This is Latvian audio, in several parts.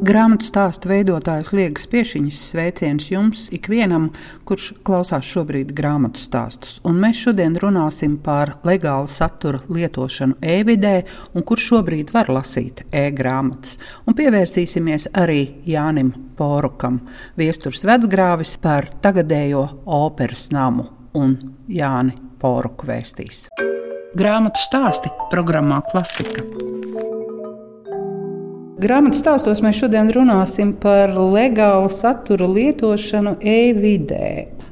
Grāmatu stāstu veidotājs Liegas Piešiņas sveiciens jums ikvienam, kurš klausās šobrīd grāmatu stāstus. Un mēs šodien runāsim par legālu satura lietošanu e-vidē un kur šobrīd var lasīt e-grāmatas. Un pievērsīsimies arī Jānim Porukam, viesturs vecgrāvis par tagadējo operas namu un Jāni Poruku vēstīs. Grāmatu stāsti programmā Klasika. Grāmatā stāstos mēs šodien runāsim par legālu satura lietošanu e-vidē.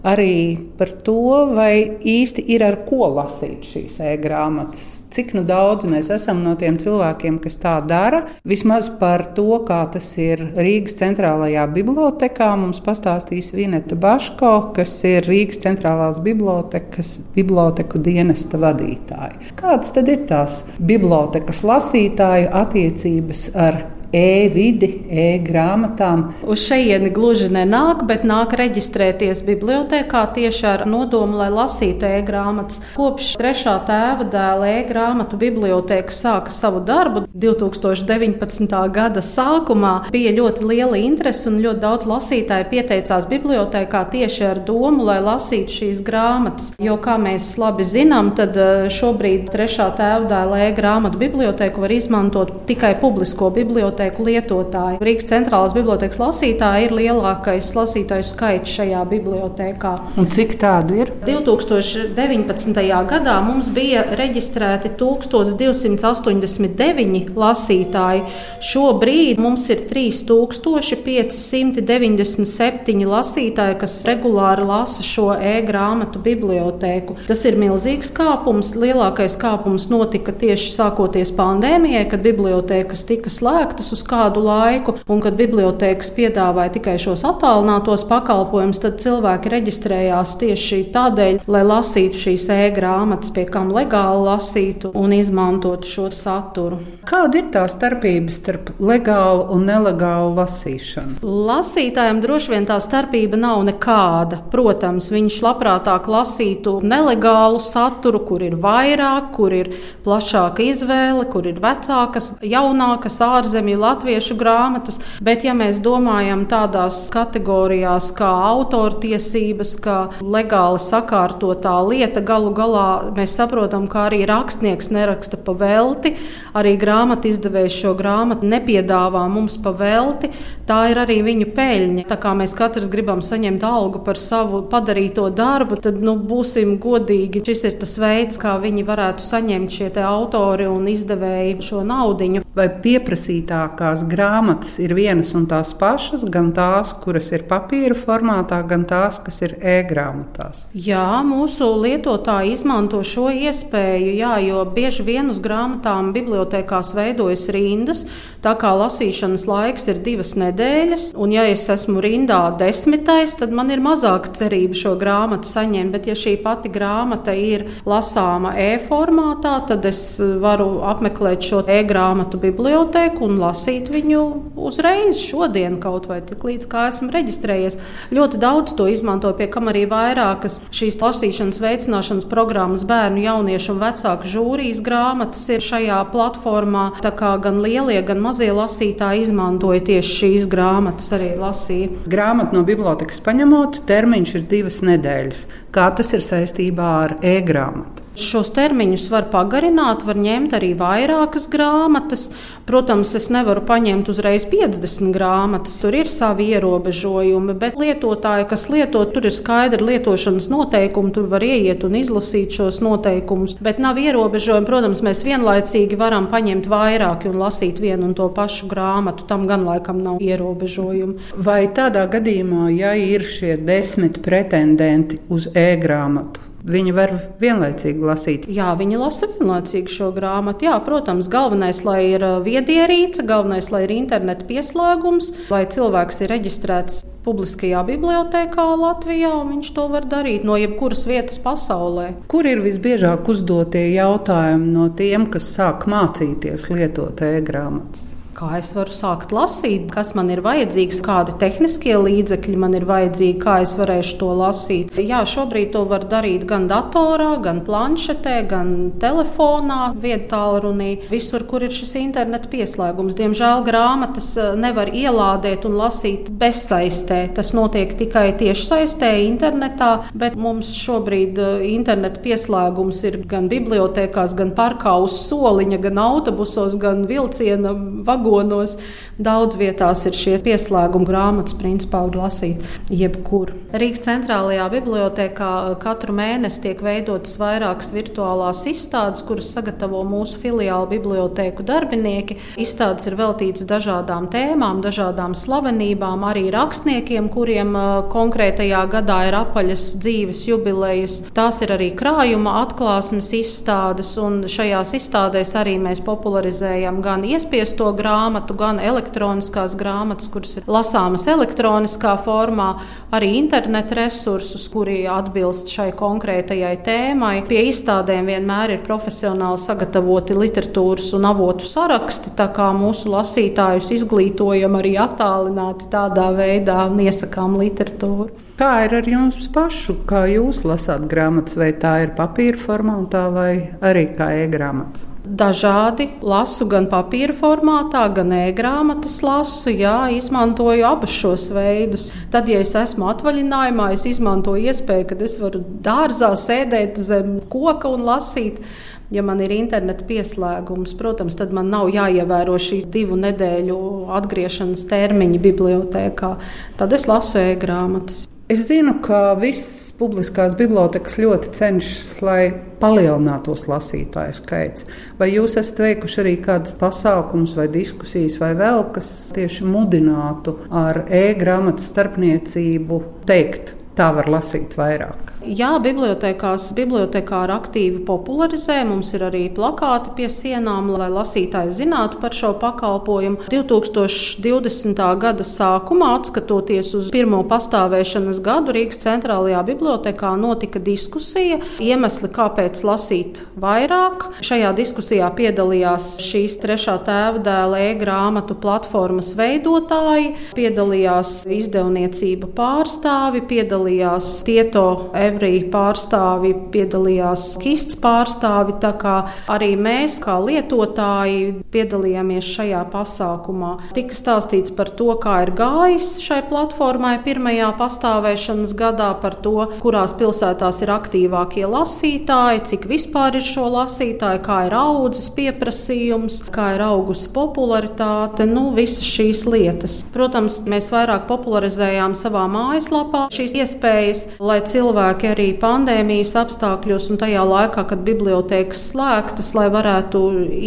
Arī par to, vai īsti ir ar ko lasīt šīs e-grāmatas. Cik nu daudz mēs esam no tiem cilvēkiem, kas tā dara. Vismaz par to, kā tas ir Rīgas centrālajā bibliotekā, mums pastāstīs Vineta Baško, kas ir Rīgas centrālās bibliotekas biblioteku dienesta vadītāja. Kādas tad ir tās bibliotekas lasītāju attiecības ar e-vidi, e-grāmatām. Uz šejieni gluži nenāk, bet nāk reģistrēties bibliotekā tieši ar nodomu, lai lasītu e-grāmatas. Kopš trešā tēva dēla e-grāmatu biblioteka sāka savu darbu 2019. gada sākumā. Bija ļoti liela interese un ļoti daudz lasītāju pieteicās bibliotekā tieši ar domu, lai lasītu šīs grāmatas. Jo, kā mēs labi zinām, tad eh, šobrīd trešā tēva dēla e-grāmatu biblioteku var izmantot tikai publisko biblioteku biblioteku lietotāji. Rīgas centrālās bibliotekas lasītāji ir lielākais lasītāju skaits šajā bibliotekā. Un cik tādu ir? 2019. gadā mums bija reģistrēti 1289 lasītāji. Šobrīd mums ir 3597 lasītāji, kas regulāri lasa šo e-grāmatu bibliotēku. Tas ir milzīgs kāpums. Lielākais kāpums notika tieši sākoties pandēmijai, kad bibliotekas tika slēgtas uz kādu laiku, un kad bibliotekas piedāvāja tikai šos attālinātos pakalpojumus, tad cilvēki reģistrējās tieši tādēļ, lai lasītu šīs e-grāmatas, pie kam legāli lasītu un izmantotu šo saturu. Kāda ir tā starpība starp legālu un nelegālu lasīšanu? Lasītājiem droši vien tā starpība nav nekāda. Protams, viņš labprātāk lasītu nelegālu saturu, kur ir vairāk, kur ir plašāka izvēle, kur ir vecākas, jaunākas ārzemju latviešu grāmatas, bet ja mēs domājam tādās kategorijās kā autortiesības, kā legāli sakārtotā lieta, galu galā mēs saprotam, ka arī rakstnieks neraksta pa velti, arī grāmatu izdevējs šo grāmatu nepiedāvā mums pa velti, tā ir arī viņu peļņa. Tā kā mēs katrs gribam saņemt algu par savu padarīto darbu, tad nu, būsim godīgi. Šis ir tas veids, kā viņi varētu saņemt šie autori un izdevēji šo naudu. Vai pieprasītā lielākās grāmatas ir vienas un tās pašas, gan tās, kuras ir papīra formātā, gan tās, kas ir e-grāmatās. Jā, mūsu lietotāji izmanto šo iespēju, jā, jo bieži vien uz grāmatām bibliotekās veidojas rindas, tā kā lasīšanas laiks ir divas nedēļas, un ja es esmu rindā desmitais, tad man ir mazāka cerība šo grāmatu saņemt, bet ja šī pati grāmata ir lasāma e-formātā, tad es varu apmeklēt šo e-grāmatu biblioteku un lasīt lasīt viņu uzreiz, šodien, kaut vai tik līdz kā esmu reģistrējies. Ļoti daudz to izmanto, pie kam arī vairākas šīs lasīšanas veicināšanas programmas bērnu, jauniešu un vecāku žūrijas grāmatas ir šajā platformā. Tā kā gan lielie, gan mazie lasītāji izmantoja tieši šīs grāmatas arī lasīja. Grāmatu no bibliotekas paņemot, termiņš ir divas nedēļas. Kā tas ir saistībā ar e-grāmatu? Šos termiņus var pagarināt, var ņemt arī vairākas grāmatas. Protams, es nevaru paņemt uzreiz 50 grāmatas, tur ir savi ierobežojumi, bet lietotāji, kas lieto, tur ir skaidri lietošanas noteikumi, tur var ieiet un izlasīt šos noteikumus. Bet nav ierobežojumi. Protams, mēs vienlaicīgi varam paņemt vairāk un lasīt vienu un to pašu grāmatu. Tam gan laikam nav ierobežojumi. Vai tādā gadījumā, ja ir šie desmit pretendenti uz e-grāmatu, Viņi var vienlaicīgi lasīt. Jā, viņi lasa vienlaicīgi šo grāmatu. Jā, protams, galvenais, lai ir uh, viedierīce, galvenais, lai ir interneta pieslēgums, lai cilvēks ir reģistrēts publiskajā bibliotekā Latvijā, un viņš to var darīt no jebkuras vietas pasaulē. Kur ir visbiežāk uzdotie jautājumi no tiem, kas sāk mācīties lietot e-grāmatas? Kā es varu sākt lasīt, kas man ir vajadzīgs, kādi tehniskie līdzekļi man ir vajadzīgi, kā es varēšu to lasīt. Jā, šobrīd to var darīt gan datorā, gan planšetē, gan telefonā, viedtālrunī, visur, kur ir šis interneta pieslēgums. Diemžēl grāmatas eh, nevar ielādēt un lasīt bezsaistē. Tas notiek tikai tiešsaistē, internetā, bet mums šobrīd eh, interneta pieslēgums ir gan bibliotekās, gan parkā uz soliņa, gan autobusos, gan vilciena vagonos vagonos. Daudz vietās ir šie pieslēguma grāmatas, principā var lasīt jebkur. Rīgas centrālajā bibliotekā katru mēnesi tiek veidotas vairākas virtuālās izstādes, kuras sagatavo mūsu filiāla bibliotēku darbinieki. Izstādes ir veltītas dažādām tēmām, dažādām slavenībām, arī rakstniekiem, kuriem konkrētajā gadā ir apaļas dzīves jubilejas. Tās ir arī krājuma atklāsmes izstādes, un šajās izstādēs arī mēs popularizējam gan iespiesto grāmatu, grāmatu, gan elektroniskās grāmatas, kuras ir lasāmas elektroniskā formā, arī interneta resursus, kuri atbilst šai konkrētajai tēmai. Pie izstādēm vienmēr ir profesionāli sagatavoti literatūras un avotu saraksti, tā kā mūsu lasītājus izglītojam arī attālināti tādā veidā un iesakām literatūru. Kā ir ar jums pašu? Kā jūs lasāt grāmatas, vai tā ir papīra formātā vai arī kā e-grāmatas? Dažādi. Lasu gan papīra formātā, gan e-grāmatas lasu. Jā, izmantoju abus šos veidus. Tad, ja es esmu atvaļinājumā, es izmantoju iespēju, ka es varu dārzā sēdēt zem koka un lasīt. Ja man ir interneta pieslēgums, protams, tad man nav jāievēro šī divu nedēļu atgriešanās termiņa bibliotekā. Tad es lasu e-grāmatas. Es zinu, ka visas publiskās bibliotekas ļoti cenšas, lai palielinātos lasītāju skaits. Vai jūs esat veikuši arī kādus pasākumus, vai diskusijas, vai vēl kas tieši mudinātu ar e-grāmatas starpniecību teikt, tā var lasīt vairāk? Jā, bibliotekās bibliotekāri aktīvi popularizē. Mums ir arī plakāti pie sienām, lai lasītāji zinātu par šo pakalpojumu. 2020. gada sākumā, skatoties uz pirmo pastāvēšanas gadu, Rīgas centrālajā bibliotekā notika diskusija. Iemesli, kāpēc lasīt vairāk. Šajā diskusijā piedalījās šīs trešā tēva dēla e-grāmatu platformas veidotāji, piedalījās izdevniecība pārstāvi, piedalījās Tieto Evrija pārstāvi, piedalījās Kists pārstāvi. Tā kā arī mēs, kā lietotāji, piedalījāmies šajā pasākumā. Tika stāstīts par to, kā ir gājis šai platformai pirmajā pastāvēšanas gadā, par to, kurās pilsētās ir aktīvākie lasītāji, cik vispār ir šo lasītāju, kā ir audzis pieprasījums, kā ir augusi popularitāte, nu, visas šīs lietas. Protams, mēs vairāk popularizējām savā mājaslapā šīs iespējas, lai cilvēki cilvēki arī pandēmijas apstākļos un tajā laikā, kad bibliotekas slēgtas, lai varētu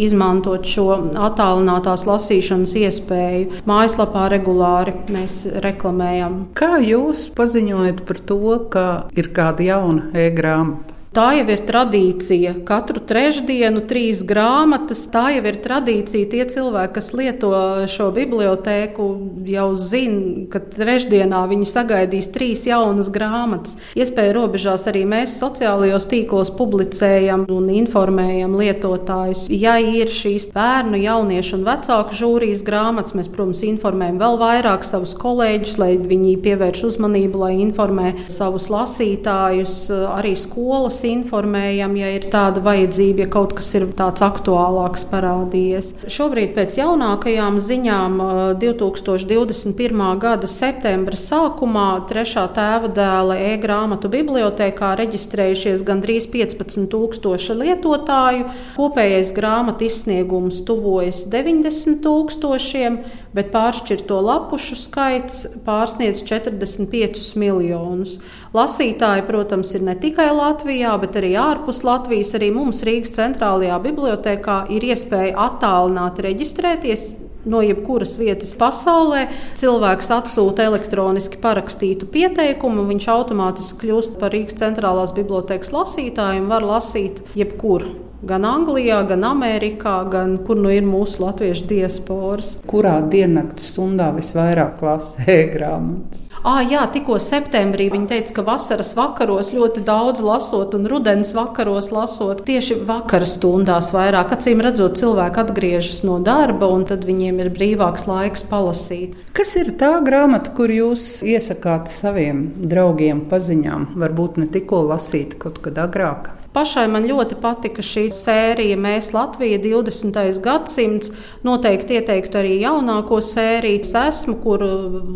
izmantot šo attālinātās lasīšanas iespēju. Mājaslapā regulāri mēs reklamējam. Kā jūs paziņojat par to, ka ir kāda jauna e-grāmata? Tā jau ir tradīcija. Katru trešdienu trīs grāmatas. Tā jau ir tradīcija. Tie cilvēki, kas lieto šo bibliotēku, jau zina, ka trešdienā viņi sagaidīs trīs jaunas grāmatas. Iespēja robežās arī mēs sociālajos tīklos publicējam un informējam lietotājus. Ja ir šīs bērnu, jauniešu un vecāku žūrijas grāmatas, mēs, protams, informējam vēl vairāk savus kolēģus, lai viņi pievērš uzmanību, lai informē savus lasītājus, arī skolas informējam, ja ir tāda vajadzība, ja kaut kas ir tāds aktuālāks parādījies. Šobrīd pēc jaunākajām ziņām 2021. gada septembra sākumā trešā tēva dēla e-grāmatu bibliotekā reģistrējušies gandrīz 15,000 lietotāju. Kopējais grāmatu izsniegums tuvojas 90 tūkstošiem, bet pāršķirto lapušu skaits pārsniedz 45 miljonus. Lasītāji, protams, ir ne tikai Latvijā, bet arī ārpus Latvijas. Arī mums Rīgas centrālajā bibliotekā ir iespēja attālināti reģistrēties. No jebkuras vietas pasaulē cilvēks atsūta elektroniski parakstītu pieteikumu, viņš automātiski kļūst par Rīgas centrālās bibliotekas lasītāju un var lasīt jebkuru gan Anglijā, gan Amerikā, gan kur nu ir mūsu latviešu diasporas. Kurā diennakts stundā visvairāk lasē grāmatas? Ah, jā, tikko septembrī viņi teica, ka vasaras vakaros ļoti daudz lasot un rudens vakaros lasot. Tieši vakara stundās vairāk, acīm redzot, cilvēki atgriežas no darba un tad viņiem ir brīvāks laiks palasīt. Kas ir tā grāmata, kur jūs iesakāt saviem draugiem, paziņām? Varbūt ne tikko lasīt kaut kad agrāk. Pašai man ļoti patika šī sērija Mēs Latvija 20. gadsimts. Noteikti ieteiktu arī jaunāko sēriju. Es esmu, kur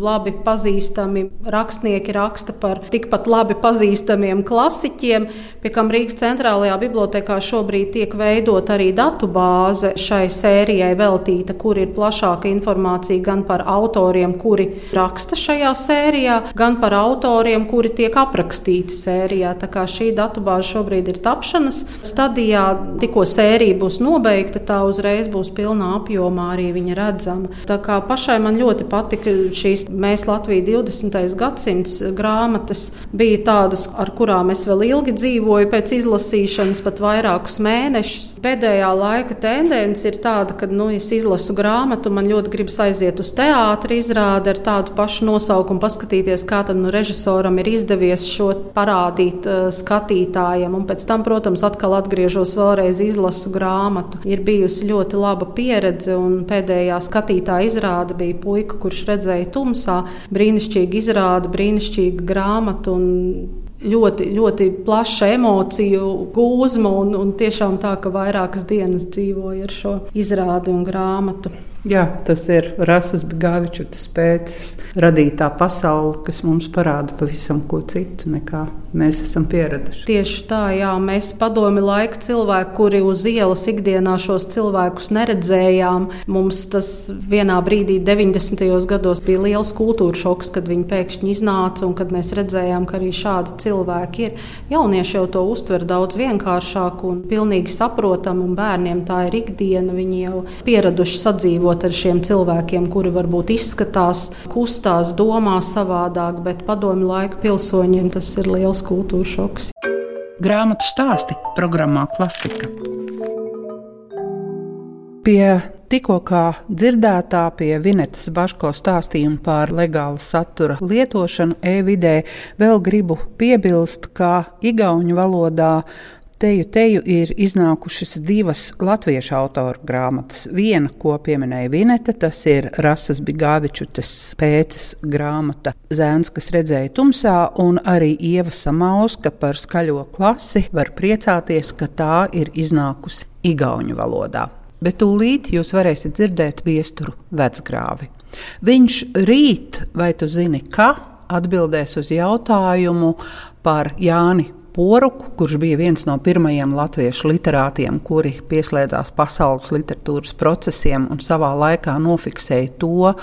labi pazīstami rakstnieki raksta par tikpat labi pazīstamiem klasiķiem, pie kam Rīgas centrālajā bibliotekā šobrīd tiek veidot arī datu bāze šai sērijai veltīta, kur ir plašāka informācija gan par autoriem, kuri raksta šajā sērijā, gan par autoriem, kuri tiek aprakstīti sērijā. Tā kā šī datu bāze šobrīd ir tapšanas stadijā. Tikko sērija būs nobeigta, tā uzreiz būs pilnā apjomā arī viņa redzama. Tā kā pašai man ļoti patika šīs Mēs Latvija 20. gadsimts grāmatas, bija tādas, ar kurām es vēl ilgi dzīvoju pēc izlasīšanas, pat vairākus mēnešus. Pēdējā laika tendence ir tāda, ka, nu, es izlasu grāmatu, man ļoti gribas aiziet uz teātri izrādi ar tādu pašu nosaukumu, paskatīties, kā tad nu, režisoram ir izdevies šo parādīt uh, skatītājiem, un pēc tam tam, protams, atkal atgriežos vēlreiz izlasu grāmatu. Ir bijusi ļoti laba pieredze, un pēdējā skatītāja izrāde bija puika, kurš redzēja tumsā. Brīnišķīga izrāde, brīnišķīga grāmata ļoti, ļoti plaša emociju gūzma un, un tiešām tā, ka vairākas dienas dzīvoju ar šo izrādi un grāmatu. Jā, tas ir Rasas Gāvičutas pēcis radītā pasaule, kas mums parāda pavisam ko citu nekā mēs esam pieraduši. Tieši tā, jā, mēs padomi laika cilvēki, kuri uz ielas ikdienā šos cilvēkus neredzējām. Mums tas vienā brīdī, 90. gados, bija liels kultūra šoks, kad viņi pēkšņi iznāca un kad mēs redzējām, ka arī šādi cilvēki ir. Jaunieši jau to uztver daudz vienkāršāk un pilnīgi saprotam, un bērniem tā ir ikdiena. Viņi jau pieraduši sadzīvot runājot ar šiem cilvēkiem, kuri varbūt izskatās, kustās, domā savādāk, bet padomju laika pilsoņiem tas ir liels kultūras šoks. Grāmatu stāsti programmā Klasika. Pie tikko dzirdētā pie Vinetas Baško stāstījuma par legālu satura lietošanu e-vidē vēl gribu piebilst, ka Igaunijas valodā Teju teju ir iznākušas divas latviešu autoru grāmatas. Viena, ko pieminēja Vineta, tas ir Rasas Bigāvičutas pēces grāmata Zēns, kas redzēja tumsā, un arī Ieva Samauska par skaļo klasi var priecāties, ka tā ir iznākusi Igauņu valodā. Bet tūlīt jūs varēsiet dzirdēt viesturu vecgrāvi. Viņš rīt, vai tu zini, ka atbildēs uz jautājumu par Jāni Poruku, kurš bija viens no pirmajiem latviešu literātiem, kuri pieslēdzās pasaules literatūras procesiem un savā laikā nofiksēja to,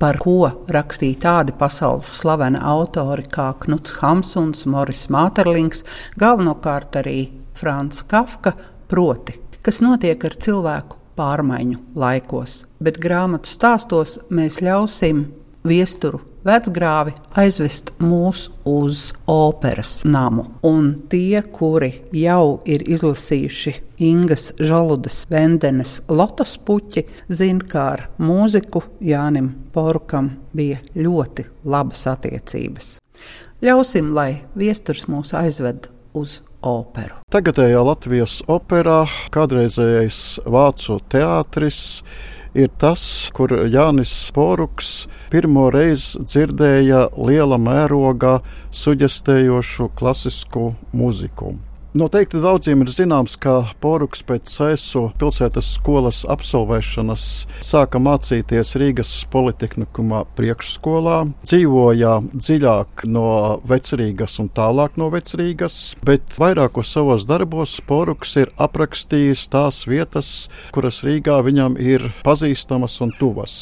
par ko rakstīja tādi pasaules slaveni autori kā Knuts Hamsuns, Moris Māterlings, galvenokārt arī Frans Kafka, proti, kas notiek ar cilvēku pārmaiņu laikos. Bet grāmatu stāstos mēs ļausim viesturu vecgrāvi aizvest mūs uz operas namu. Un tie, kuri jau ir izlasījuši Ingas Žaludas Vendenes lotus puķi, zina, ka ar mūziku Jānim Porukam bija ļoti labas attiecības. Ļausim, lai viesturs mūs aizved uz operu. Tagadējā Latvijas operā kādreizējais vācu teātris ir tas, kur Jānis Poruks pirmo reizi dzirdēja liela mērogā suģestējošu klasisku mūziku. Noteikti daudziem ir zināms, ka Poruks pēc Sēsu pilsētas skolas absolvēšanas sāka mācīties Rīgas Politehnikumā priekšskolā, dzīvoja dziļāk no vecrīgas un tālāk no vecrīgas, bet vairākos savos darbos Poruks ir aprakstījis tās vietas, kuras Rīgā viņam ir pazīstamas un tuvas.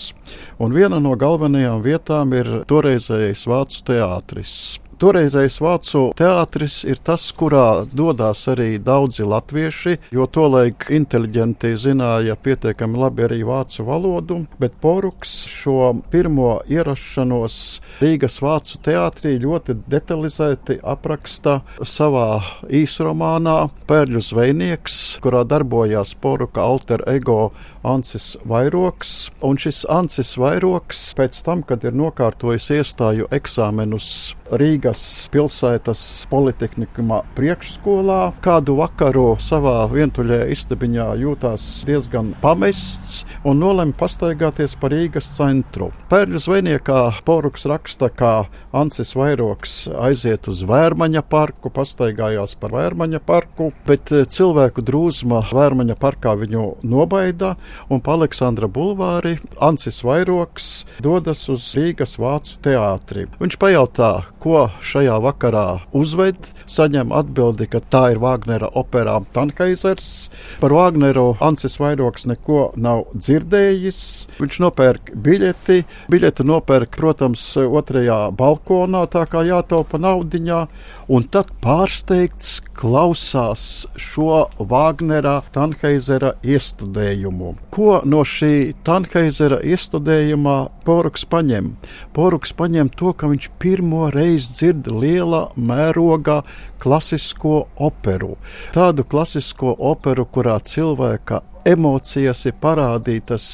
Un viena no galvenajām vietām ir toreizējais Vācu teātris. Toreizējais vācu teātris ir tas, kurā dodas arī daudzi latvieši, jo tolaik inteliģenti zināja pietiekami labi arī vācu valodu, bet Poruks šo pirmo ierašanos Rīgas vācu teātrī ļoti detalizēti apraksta savā īsromānā Pērļu zvejnieks, kurā darbojās Poruka alter ego Ancis Vairoks. Un šis Ancis Vairoks pēc tam, kad ir nokārtojis iestāju eksāmenus Rīgas pilsētas politehnikuma priekšskolā. Kādu vakaru savā vientuļā istabiņā jūtās diezgan pamests un nolēma pastaigāties pa Rīgas centru. Pērļu zvejniekā Poruks raksta, ka Ancis Vairoks aiziet uz Vērmaņa parku, pastaigājās par Vērmaņa parku, bet cilvēku drūzma Vērmaņa parkā viņu nobaida un pa Aleksandra bulvāri Ancis Vairoks dodas uz Rīgas vācu teātri. Viņš pajautā, ko šajā vakarā uzved, saņem atbildi, ka tā ir Wagnera operā Tankaizers. Par Wagneru Ancis Vairoks neko nav dzirdējis. Viņš nopērk biļeti. Biļeti nopērk, protams, otrajā balkonā, tā kā jātaupa naudiņā un tad pārsteigts klausās šo Wagnera Tanheizera iestudējumu. Ko no šī Tanheizera iestudējuma Poruks paņem? Poruks paņem to, ka viņš pirmo reizi dzird liela mēroga klasisko operu. Tādu klasisko operu, kurā cilvēka emocijas ir parādītas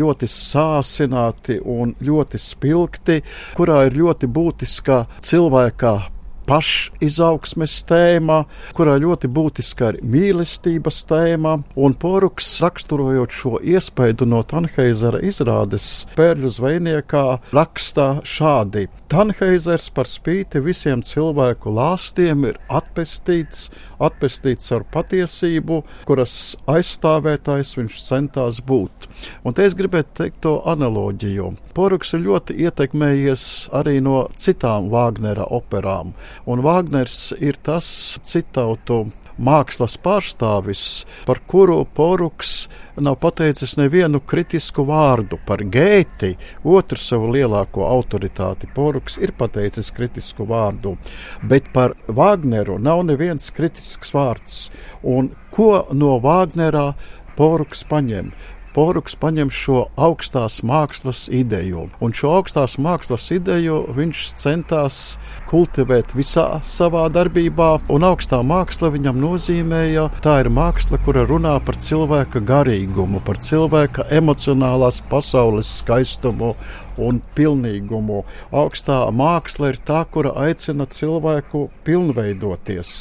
ļoti sāsināti un ļoti spilgti, kurā ir ļoti būtiska cilvēka pašizaugsmes tēma, kurā ļoti būtiska ir mīlestības tēma, un Poruks raksturojot šo iespēju no Tanheizera izrādes Pērļu zvejniekā rakstā šādi. Tanheizers par spīti visiem cilvēku lāstiem ir atpestīts, atpestīts ar patiesību, kuras aizstāvētājs viņš centās būt. Un te es gribētu teikt to analoģiju. Poruks ir ļoti ietekmējies arī no citām Vāgnera operām. Un Vāgners ir tas citautu mākslas pārstāvis, par kuru Poruks nav pateicis nevienu kritisku vārdu. Par Gēti, otru savu lielāko autoritāti, Poruks ir pateicis kritisku vārdu, bet par Vāgneru nav neviens kritisks vārds. Un ko no Vāgnerā Poruks paņem? Poruks paņem šo augstās mākslas ideju. Un šo augstās mākslas ideju viņš centās kultivēt visā savā darbībā, un augstā māksla viņam nozīmēja, tā ir māksla, kura runā par cilvēka garīgumu, par cilvēka emocionālās pasaules skaistumu un pilnīgumu. Augstā māksla ir tā, kura aicina cilvēku pilnveidoties.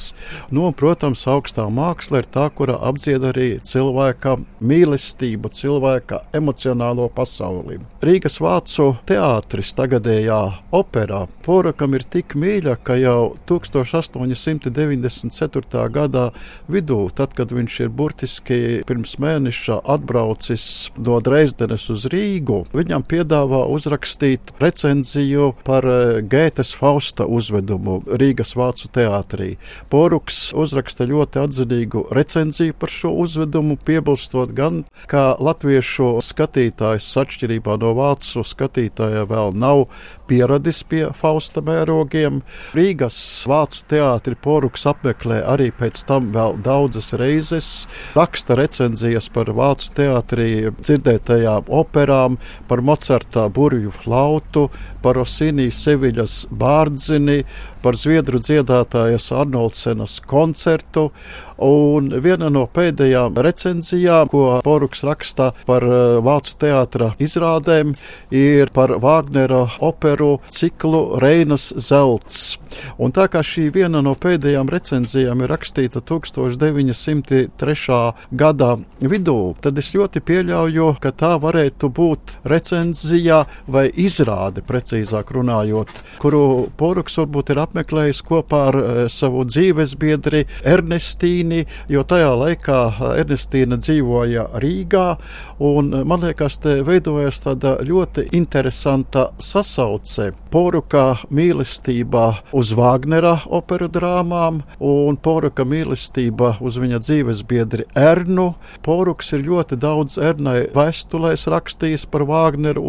Nu, un, protams, augstā māksla ir tā, kura apdzied arī cilvēka mīlestību, cilvēka emocionālo pasauli. Rīgas vācu teātris tagadējā operā Porakam ir tik mīļa, ka jau 1894. gadā vidū, tad, kad viņš ir burtiski pirms mēneša atbraucis no Dresdenes uz Rīgu, viņam piedāvā uzrakstīt recenziju par eh, Gētes Fausta uzvedumu Rīgas Vācu teātrī. Poruks uzraksta ļoti atzinīgu recenziju par šo uzvedumu, piebilstot gan, ka latviešu skatītājs atšķirībā no vācu skatītāja vēl nav pieradis pie Fausta mērogiem. Rīgas vācu teātri Poruks apmeklē arī pēc tam vēl daudzas reizes, raksta recenzijas par vācu teātrī dzirdētajām operām, par Mocarta burvju flautu, par Osinī Seviļas bārdzini, par zviedru dziedātājas Arnoldsenas koncertu. Un viena no pēdējām recenzijām, ko Poruks raksta par eh, vācu teātra izrādēm, ir par Vāgnera operu ciklu Reinas zelts. Un tā kā šī viena no pēdējām recenzijām ir rakstīta 1903. gada vidū, tad es ļoti pieļauju, ka tā varētu būt recenzija vai izrāde, precīzāk runājot, kuru Poruks varbūt ir apmeklējis kopā ar e, savu dzīvesbiedri Ernestīni, jo tajā laikā Ernestīna dzīvoja Rīgā, un man liekas, te veidojas tāda ļoti interesanta sasauce Poruka mīlestībā uz Vāgnera operu drāmām, un Poruka mīlestība uz viņa dzīves biedri Ernu. Poruks ir ļoti daudz Ernai vēstulēs rakstījis par Vāgneru,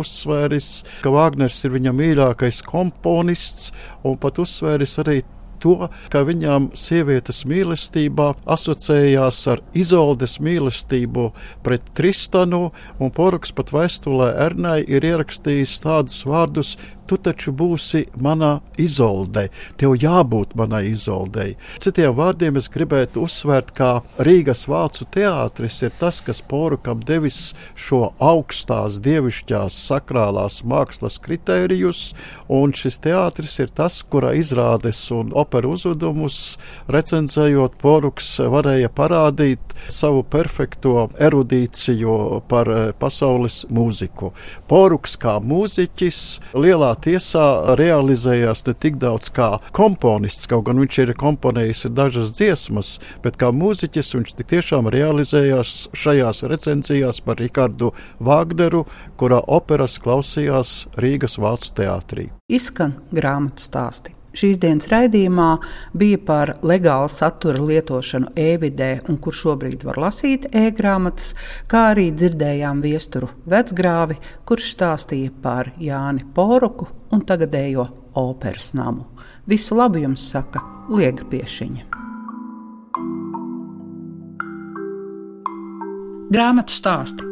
uzsvēris, ka Vāgners ir viņa mīļākais komponists, un pat uzsvēris arī to, ka viņām sievietes mīlestībā asociējās ar Izoldes mīlestību pret Tristanu, un Poruks pat vēstulē Ernai ir ierakstījis tādus vārdus: Tu taču būsi manā izoldē, tev jābūt manai izoldei. Citiem vārdiem es gribētu uzsvērt, ka Rīgas vācu teātris ir tas, kas Porukam devis šo augstās, dievišķās, sakrālās mākslas kritērijus, un šis teātris ir tas, kura izrādes un operu uzvedumus, recenzējot, Poruks varēja parādīt savu perfekto erudīciju par eh, pasaules mūziku. Poruks kā mūziķis lielā tiesā realizējās ne tik daudz kā komponists, kaut gan viņš ir komponējis dažas dziesmas, bet kā mūziķis viņš tiešām realizējās šajās recenzijās par Rikardu Vāgneru, kurā operas klausījās Rīgas Vācu teātrī. Izskan grāmatu stāstī. Šīs dienas raidījumā bija par legālu satura lietošanu e-vidē, un kur šobrīd var lasīt e-grāmatas, kā arī dzirdējām viesturu vecgrāvi, kurš stāstīja par Jāni Poruku un tagadējo operas namu. Visu labu jums saka Liega Piešiņa. Grāmatu stāsti